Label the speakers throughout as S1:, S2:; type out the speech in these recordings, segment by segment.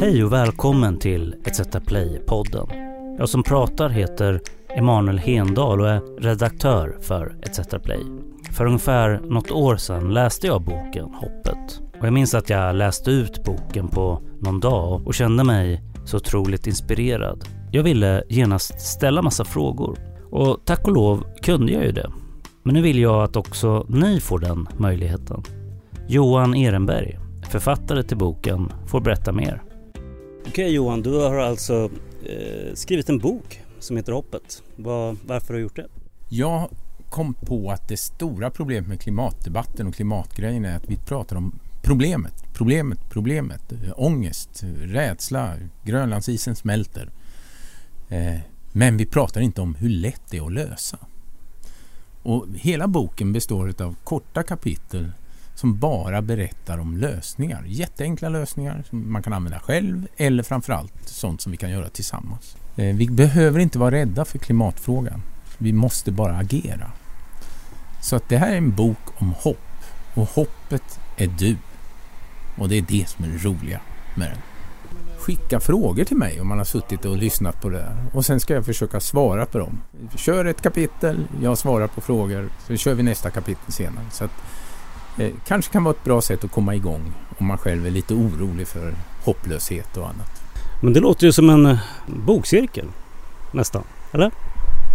S1: Hej och välkommen till ETC Play-podden. Jag som pratar heter Emanuel Hendal och är redaktör för ETC Play. För ungefär något år sedan läste jag boken Hoppet. Och jag minns att jag läste ut boken på någon dag och kände mig så otroligt inspirerad. Jag ville genast ställa massa frågor. Och tack och lov kunde jag ju det. Men nu vill jag att också ni får den möjligheten. Johan Ehrenberg, författare till boken, får berätta mer. Okej Johan, du har alltså eh, skrivit en bok som heter Hoppet. Var, varför har du gjort det?
S2: Jag kom på att det stora problemet med klimatdebatten och klimatgrejen är att vi pratar om problemet, problemet, problemet. Eh, ångest, rädsla, Grönlandsisen smälter. Eh, men vi pratar inte om hur lätt det är att lösa. Och hela boken består av korta kapitel som bara berättar om lösningar. Jätteenkla lösningar som man kan använda själv eller framförallt sånt som vi kan göra tillsammans. Eh, vi behöver inte vara rädda för klimatfrågan. Vi måste bara agera. Så att det här är en bok om hopp och hoppet är du. Och det är det som är det roliga med den. Skicka frågor till mig om man har suttit och lyssnat på det här. Och sen ska jag försöka svara på dem. Kör ett kapitel, jag svarar på frågor, så kör vi nästa kapitel senare. Så att, eh, kanske kan vara ett bra sätt att komma igång om man själv är lite orolig för hopplöshet och annat.
S1: Men det låter ju som en eh, bokcirkel nästan, eller?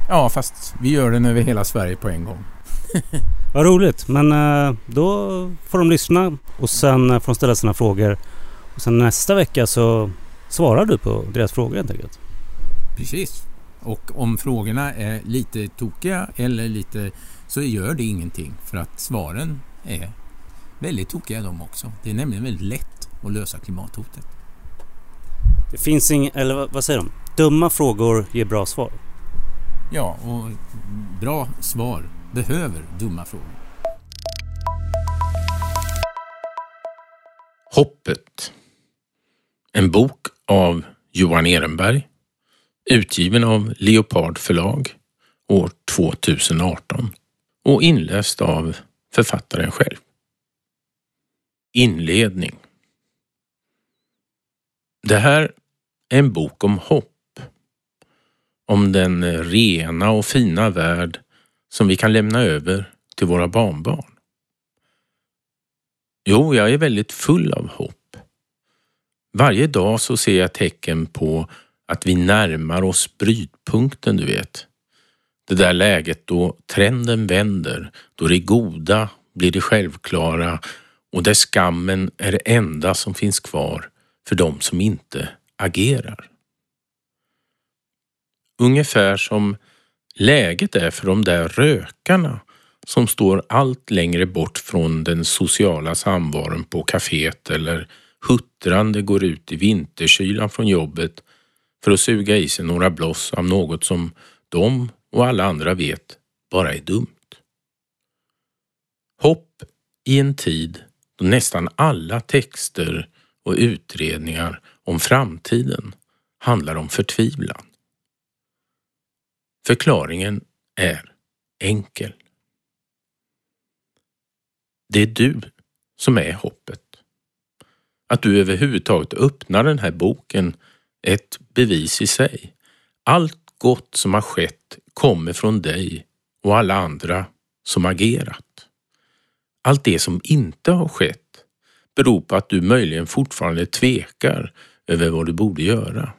S2: Ja, fast vi gör den över hela Sverige på en gång.
S1: Vad roligt, men eh, då får de lyssna och sen eh, får de ställa sina frågor. Och sen nästa vecka så svarar du på deras frågor helt enkelt.
S2: Precis. Och om frågorna är lite tokiga eller lite så gör det ingenting för att svaren är väldigt tokiga de också. Det är nämligen väldigt lätt att lösa klimathotet.
S1: Det finns inga, eller vad säger de? Dumma frågor ger bra svar.
S2: Ja, och bra svar behöver dumma frågor.
S3: Hoppet. En bok av Johan Ehrenberg. Utgiven av Leopard förlag år 2018 och inläst av författaren själv. Inledning. Det här är en bok om hopp. Om den rena och fina värld som vi kan lämna över till våra barnbarn. Jo, jag är väldigt full av hopp. Varje dag så ser jag tecken på att vi närmar oss brytpunkten, du vet. Det där läget då trenden vänder, då det goda blir det självklara och där skammen är det enda som finns kvar för de som inte agerar. Ungefär som läget är för de där rökarna som står allt längre bort från den sociala samvaron på kaféet eller huttrande går ut i vinterkylan från jobbet för att suga i sig några bloss av något som de och alla andra vet bara är dumt. Hopp i en tid då nästan alla texter och utredningar om framtiden handlar om förtvivlan. Förklaringen är enkel. Det är du som är hoppet. Att du överhuvudtaget öppnar den här boken är ett bevis i sig. Allt gott som har skett kommer från dig och alla andra som agerat. Allt det som inte har skett beror på att du möjligen fortfarande tvekar över vad du borde göra.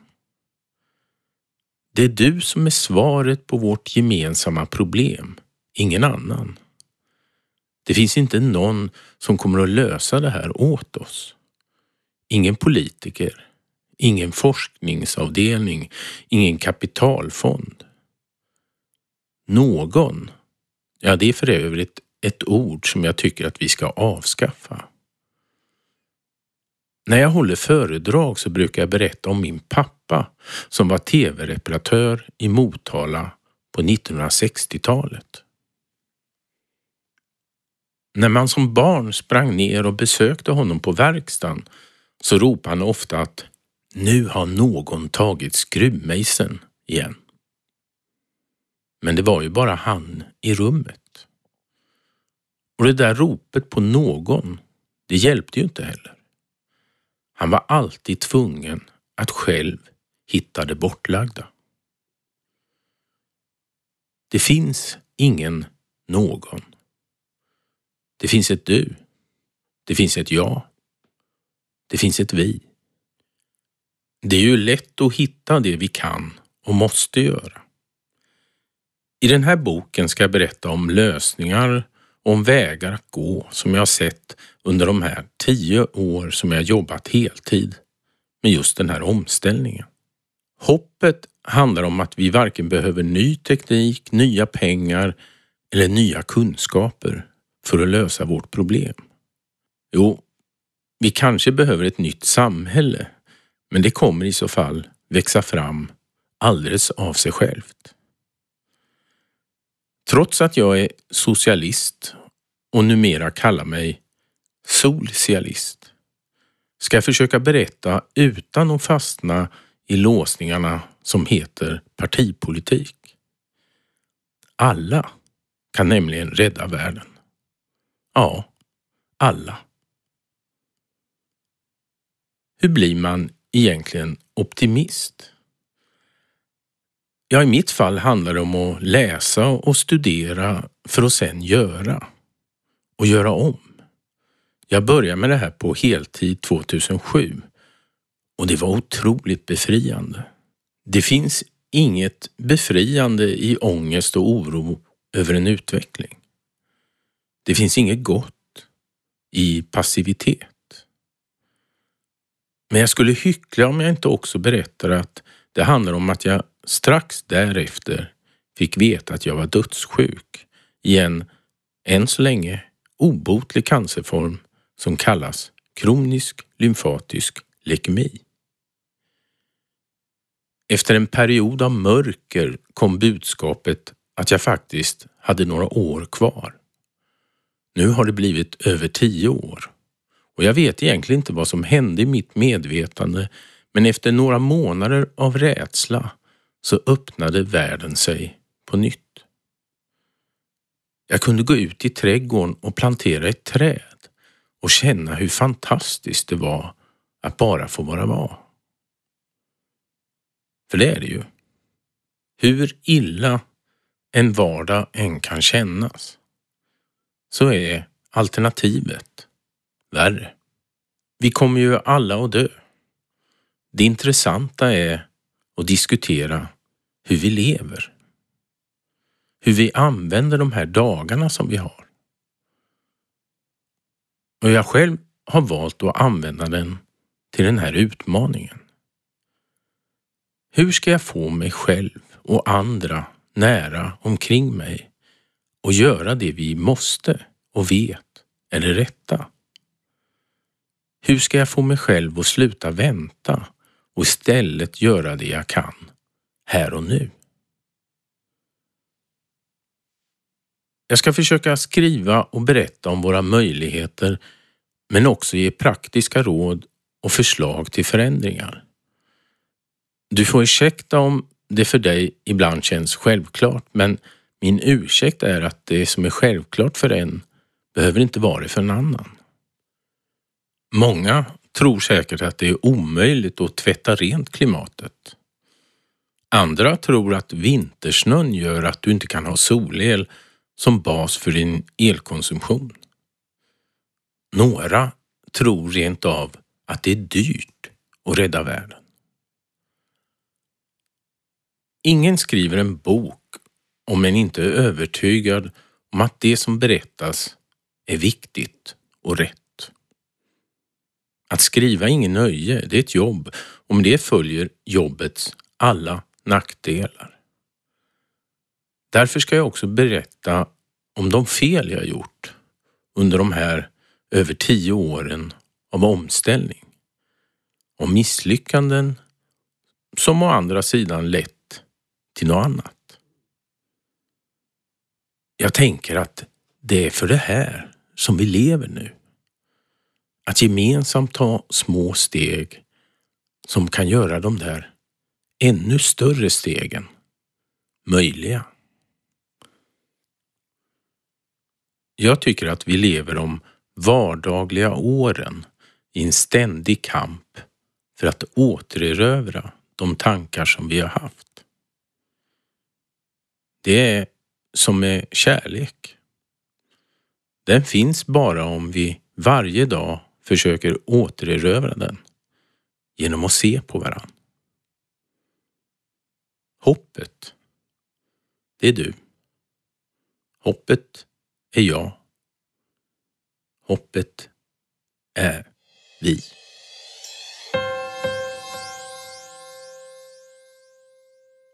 S3: Det är du som är svaret på vårt gemensamma problem, ingen annan. Det finns inte någon som kommer att lösa det här åt oss. Ingen politiker, ingen forskningsavdelning, ingen kapitalfond. Någon, ja det är för övrigt ett ord som jag tycker att vi ska avskaffa. När jag håller föredrag så brukar jag berätta om min pappa som var tv-reparatör i Motala på 1960-talet. När man som barn sprang ner och besökte honom på verkstaden så ropade han ofta att nu har någon tagit skruvmejseln igen. Men det var ju bara han i rummet. Och det där ropet på någon, det hjälpte ju inte heller. Han var alltid tvungen att själv hitta det bortlagda. Det finns ingen någon. Det finns ett du. Det finns ett jag. Det finns ett vi. Det är ju lätt att hitta det vi kan och måste göra. I den här boken ska jag berätta om lösningar och om vägar att gå som jag sett under de här tio år som jag jobbat heltid med just den här omställningen. Hoppet handlar om att vi varken behöver ny teknik, nya pengar eller nya kunskaper för att lösa vårt problem. Jo, vi kanske behöver ett nytt samhälle, men det kommer i så fall växa fram alldeles av sig självt. Trots att jag är socialist och numera kallar mig solcialist ska jag försöka berätta utan att fastna i låsningarna som heter partipolitik. Alla kan nämligen rädda världen. Ja, alla. Hur blir man egentligen optimist? Ja, i mitt fall handlar det om att läsa och studera för att sen göra. Och göra om. Jag började med det här på heltid 2007 och det var otroligt befriande. Det finns inget befriande i ångest och oro över en utveckling. Det finns inget gott i passivitet. Men jag skulle hyckla om jag inte också berättar att det handlar om att jag strax därefter fick veta att jag var dödssjuk i en, än så länge, obotlig cancerform som kallas kronisk lymfatisk leukemi. Efter en period av mörker kom budskapet att jag faktiskt hade några år kvar. Nu har det blivit över tio år och jag vet egentligen inte vad som hände i mitt medvetande men efter några månader av rädsla så öppnade världen sig på nytt. Jag kunde gå ut i trädgården och plantera ett träd och känna hur fantastiskt det var att bara få vara var. För det är det ju. Hur illa en vardag än kan kännas så är alternativet värre. Vi kommer ju alla att dö. Det intressanta är att diskutera hur vi lever. Hur vi använder de här dagarna som vi har. Och jag själv har valt att använda den till den här utmaningen. Hur ska jag få mig själv och andra nära omkring mig och göra det vi måste och vet är det rätta? Hur ska jag få mig själv att sluta vänta och istället göra det jag kan här och nu? Jag ska försöka skriva och berätta om våra möjligheter men också ge praktiska råd och förslag till förändringar. Du får ursäkta om det för dig ibland känns självklart men min ursäkt är att det som är självklart för en behöver inte vara det för en annan. Många tror säkert att det är omöjligt att tvätta rent klimatet. Andra tror att vintersnön gör att du inte kan ha solel som bas för din elkonsumtion. Några tror rent av att det är dyrt att rädda världen. Ingen skriver en bok om en inte är övertygad om att det som berättas är viktigt och rätt. Att skriva är ingen nöje, det är ett jobb. och med det följer jobbets alla nackdelar. Därför ska jag också berätta om de fel jag gjort under de här över tio åren av omställning. Om misslyckanden som å andra sidan lett till något annat. Jag tänker att det är för det här som vi lever nu. Att gemensamt ta små steg som kan göra de där ännu större stegen möjliga. Jag tycker att vi lever de vardagliga åren i en ständig kamp för att återerövra de tankar som vi har haft. Det är som med kärlek. Den finns bara om vi varje dag försöker återerövra den genom att se på varann. Hoppet, det är du. Hoppet är jag. Hoppet är vi.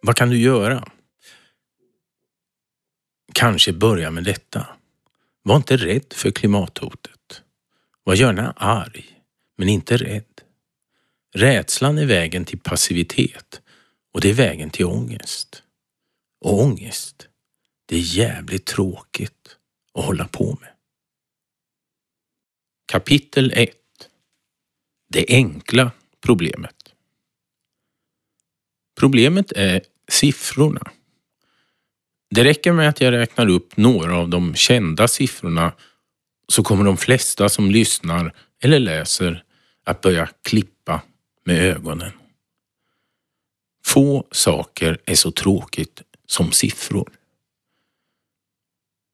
S3: Vad kan du göra? Kanske börja med detta. Var inte rädd för klimathotet. Var gärna arg, men inte rädd. Rädslan är vägen till passivitet och det är vägen till ångest. Och ångest, det är jävligt tråkigt att hålla på med. Kapitel 1 Det enkla problemet. Problemet är siffrorna. Det räcker med att jag räknar upp några av de kända siffrorna så kommer de flesta som lyssnar eller läser att börja klippa med ögonen. Få saker är så tråkigt som siffror.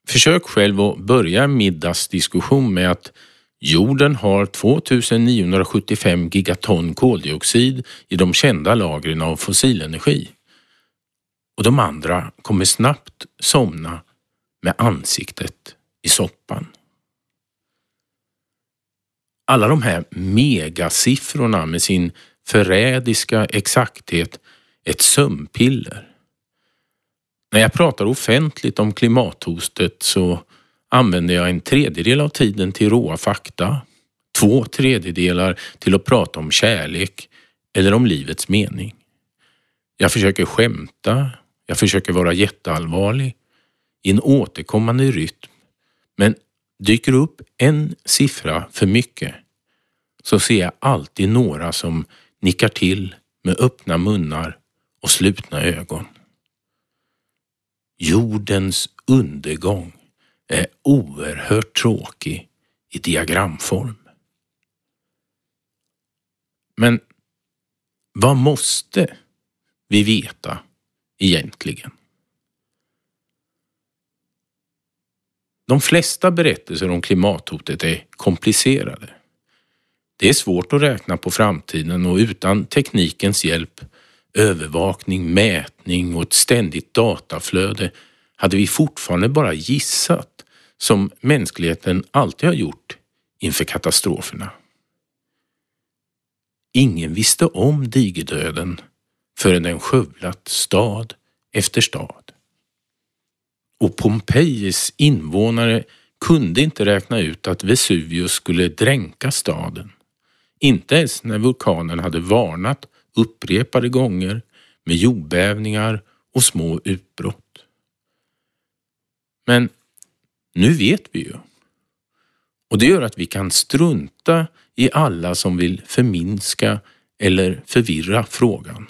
S3: Försök själv att börja en middagsdiskussion med att jorden har 2975 gigaton koldioxid i de kända lagren av fossilenergi. Och de andra kommer snabbt somna med ansiktet i soppan. Alla de här megasiffrorna med sin förrädiska exakthet ett sömnpiller. När jag pratar offentligt om klimathotet så använder jag en tredjedel av tiden till råa fakta, två tredjedelar till att prata om kärlek eller om livets mening. Jag försöker skämta, jag försöker vara jätteallvarlig i en återkommande rytm. Men dyker upp en siffra för mycket så ser jag alltid några som nickar till med öppna munnar och slutna ögon. Jordens undergång är oerhört tråkig i diagramform. Men vad måste vi veta egentligen? De flesta berättelser om klimathotet är komplicerade. Det är svårt att räkna på framtiden och utan teknikens hjälp, övervakning, mätning och ett ständigt dataflöde hade vi fortfarande bara gissat som mänskligheten alltid har gjort inför katastroferna. Ingen visste om digerdöden förrän den skövlat stad efter stad. Och Pompejis invånare kunde inte räkna ut att Vesuvius skulle dränka staden. Inte ens när vulkanen hade varnat upprepade gånger med jordbävningar och små utbrott. Men nu vet vi ju. Och det gör att vi kan strunta i alla som vill förminska eller förvirra frågan.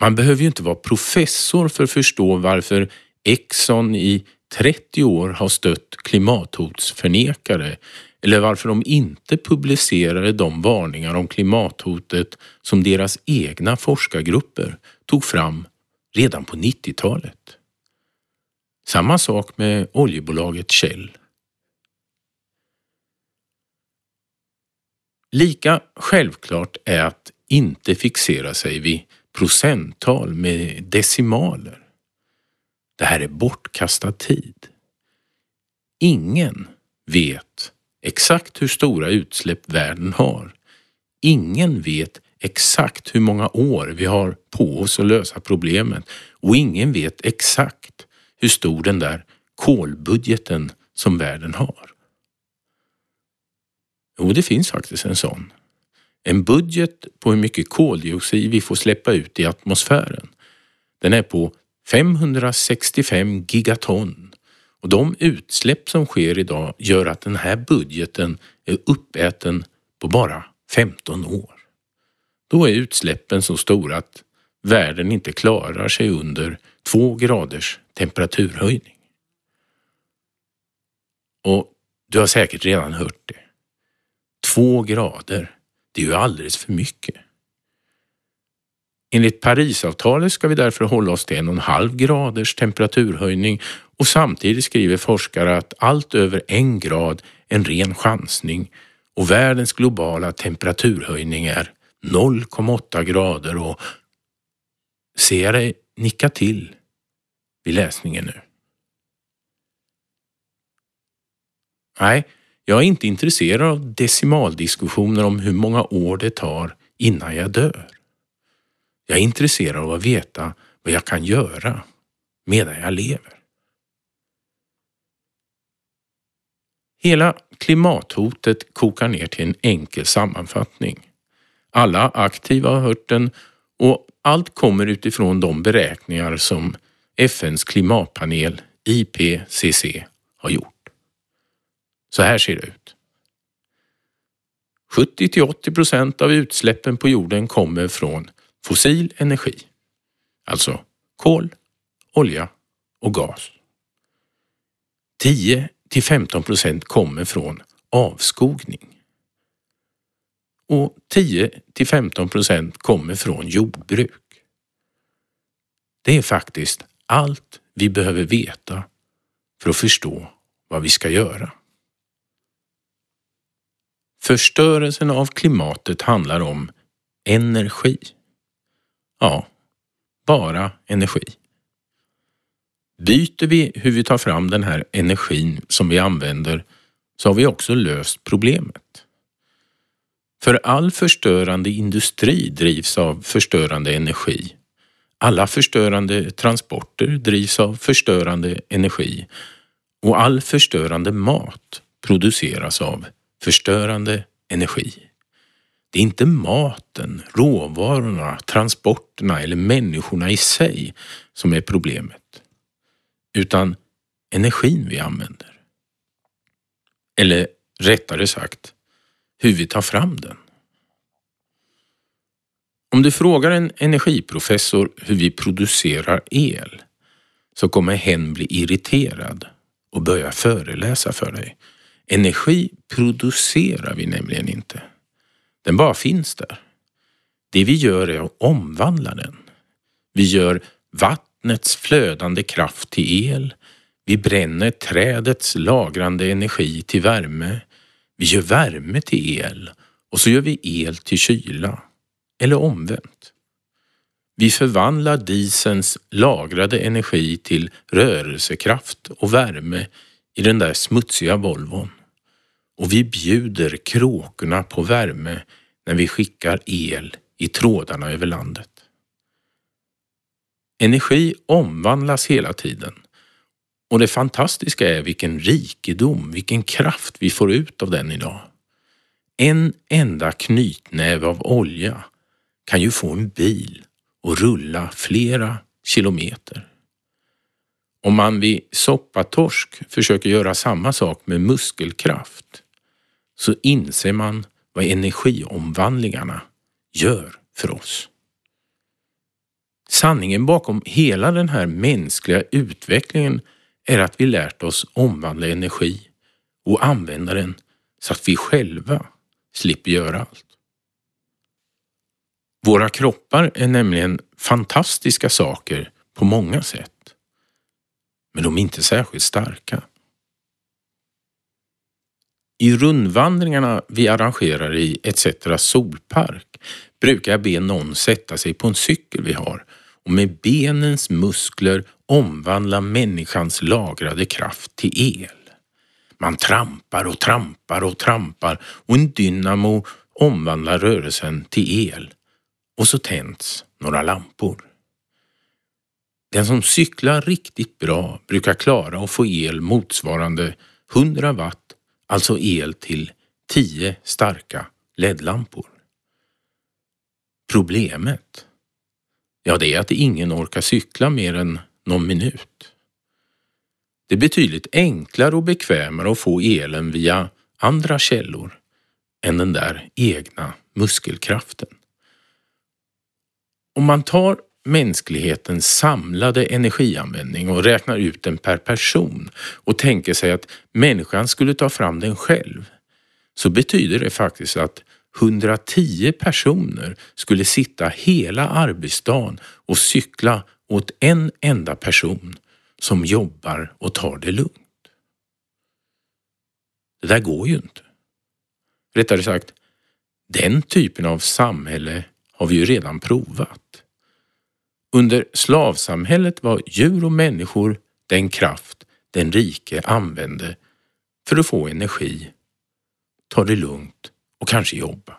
S3: Man behöver ju inte vara professor för att förstå varför Exxon i 30 år har stött klimathotsförnekare eller varför de inte publicerade de varningar om klimathotet som deras egna forskargrupper tog fram redan på 90-talet. Samma sak med oljebolaget Shell. Lika självklart är att inte fixera sig vid procenttal med decimaler. Det här är bortkastad tid. Ingen vet exakt hur stora utsläpp världen har. Ingen vet exakt hur många år vi har på oss att lösa problemet och ingen vet exakt hur stor den där kolbudgeten som världen har. Jo, det finns faktiskt en sån. En budget på hur mycket koldioxid vi får släppa ut i atmosfären. Den är på 565 gigaton och de utsläpp som sker idag gör att den här budgeten är uppäten på bara 15 år. Då är utsläppen så stora att världen inte klarar sig under två graders temperaturhöjning. Och du har säkert redan hört det. Två grader, det är ju alldeles för mycket. Enligt Parisavtalet ska vi därför hålla oss till en och en halv graders temperaturhöjning och samtidigt skriver forskare att allt över en grad är en ren chansning och världens globala temperaturhöjning är 0,8 grader och ser jag dig nicka till vid läsningen nu. Nej, jag är inte intresserad av decimaldiskussioner om hur många år det tar innan jag dör. Jag är intresserad av att veta vad jag kan göra medan jag lever. Hela klimathotet kokar ner till en enkel sammanfattning. Alla aktiva har hört den och allt kommer utifrån de beräkningar som FNs klimatpanel IPCC har gjort. Så här ser det ut. 70 till 80 procent av utsläppen på jorden kommer från fossil energi, alltså kol, olja och gas. 10 till 15 procent kommer från avskogning. Och 10 till 15 procent kommer från jordbruk. Det är faktiskt allt vi behöver veta för att förstå vad vi ska göra. Förstörelsen av klimatet handlar om energi. Ja, bara energi. Byter vi hur vi tar fram den här energin som vi använder så har vi också löst problemet. För all förstörande industri drivs av förstörande energi. Alla förstörande transporter drivs av förstörande energi och all förstörande mat produceras av förstörande energi. Det är inte maten, råvarorna, transporterna eller människorna i sig som är problemet, utan energin vi använder. Eller rättare sagt, hur vi tar fram den. Om du frågar en energiprofessor hur vi producerar el så kommer hen bli irriterad och börja föreläsa för dig. Energi producerar vi nämligen inte. Den bara finns där. Det vi gör är att omvandla den. Vi gör vattnets flödande kraft till el. Vi bränner trädets lagrande energi till värme. Vi gör värme till el och så gör vi el till kyla. Eller omvänt. Vi förvandlar disens lagrade energi till rörelsekraft och värme i den där smutsiga Volvon och vi bjuder kråkorna på värme när vi skickar el i trådarna över landet. Energi omvandlas hela tiden och det fantastiska är vilken rikedom, vilken kraft vi får ut av den idag. En enda knytnäve av olja kan ju få en bil att rulla flera kilometer. Om man vid soppatorsk försöker göra samma sak med muskelkraft så inser man vad energiomvandlingarna gör för oss. Sanningen bakom hela den här mänskliga utvecklingen är att vi lärt oss omvandla energi och använda den så att vi själva slipper göra allt. Våra kroppar är nämligen fantastiska saker på många sätt. Men de är inte särskilt starka. I rundvandringarna vi arrangerar i ETC solpark brukar jag be någon sätta sig på en cykel vi har och med benens muskler omvandla människans lagrade kraft till el. Man trampar och trampar och trampar och en dynamo omvandlar rörelsen till el och så tänds några lampor. Den som cyklar riktigt bra brukar klara att få el motsvarande 100 watt alltså el till 10 starka LED-lampor. Problemet? Ja, det är att ingen orkar cykla mer än någon minut. Det är betydligt enklare och bekvämare att få elen via andra källor än den där egna muskelkraften. Om man tar mänsklighetens samlade energianvändning och räknar ut den per person och tänker sig att människan skulle ta fram den själv så betyder det faktiskt att 110 personer skulle sitta hela arbetsdagen och cykla åt en enda person som jobbar och tar det lugnt. Det där går ju inte. Rättare sagt, den typen av samhälle har vi ju redan provat. Under slavsamhället var djur och människor den kraft den rike använde för att få energi, ta det lugnt och kanske jobba.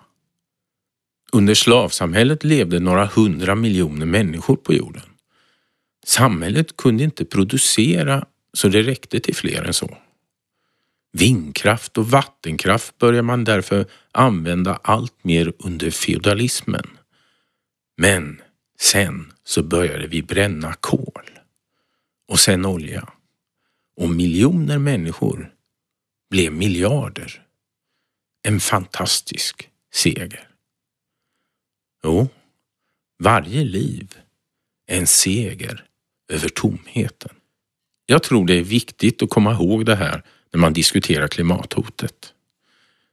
S3: Under slavsamhället levde några hundra miljoner människor på jorden. Samhället kunde inte producera så det räckte till fler än så. Vindkraft och vattenkraft börjar man därför använda allt mer under feodalismen. Men sen så började vi bränna kol och sen olja. Och miljoner människor blev miljarder. En fantastisk seger. Jo, varje liv är en seger över tomheten. Jag tror det är viktigt att komma ihåg det här när man diskuterar klimathotet.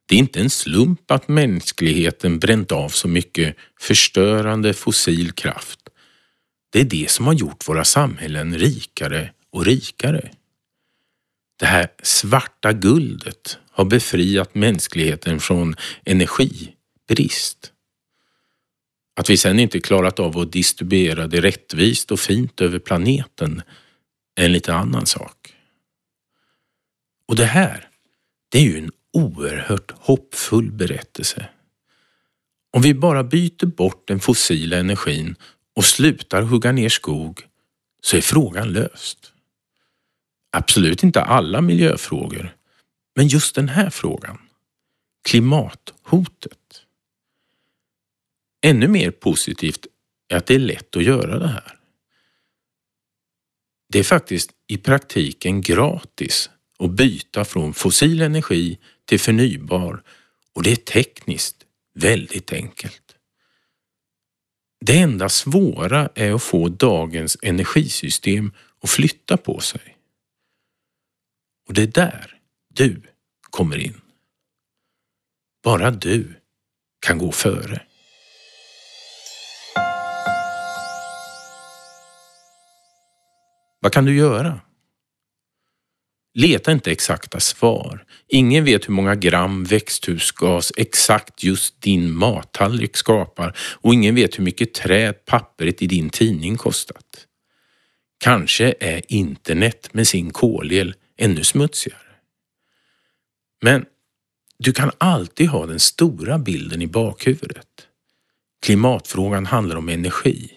S3: Det är inte en slump att mänskligheten bränt av så mycket förstörande fossil kraft. Det är det som har gjort våra samhällen rikare och rikare. Det här svarta guldet har befriat mänskligheten från energibrist. Att vi sen inte klarat av att distribuera det rättvist och fint över planeten är en lite annan sak. Och det här, det är ju en oerhört hoppfull berättelse. Om vi bara byter bort den fossila energin och slutar hugga ner skog så är frågan löst. Absolut inte alla miljöfrågor, men just den här frågan. Klimathotet. Ännu mer positivt är att det är lätt att göra det här. Det är faktiskt i praktiken gratis att byta från fossil energi till förnybar och det är tekniskt väldigt enkelt. Det enda svåra är att få dagens energisystem att flytta på sig. Och det är där du kommer in. Bara du kan gå före. Vad kan du göra? Leta inte exakta svar. Ingen vet hur många gram växthusgas exakt just din mattallrik skapar och ingen vet hur mycket träd pappret i din tidning kostat. Kanske är internet med sin kolel ännu smutsigare. Men du kan alltid ha den stora bilden i bakhuvudet. Klimatfrågan handlar om energi.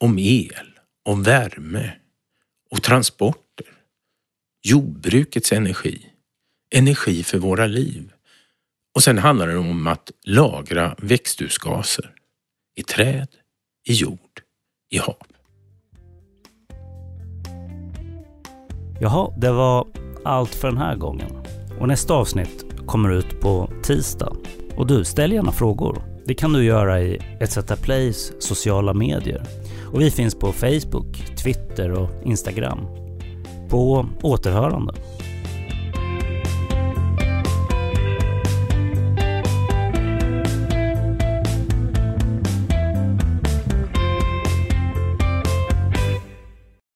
S3: Om el, om värme och transporter. Jordbrukets energi. Energi för våra liv. Och sen handlar det om att lagra växthusgaser. I träd, i jord, i hav.
S1: Jaha, det var allt för den här gången. Och nästa avsnitt kommer ut på tisdag. Och du, ställ gärna frågor. Det kan du göra i ETC Plays sociala medier. Och vi finns på Facebook, Twitter och Instagram. På återhörande.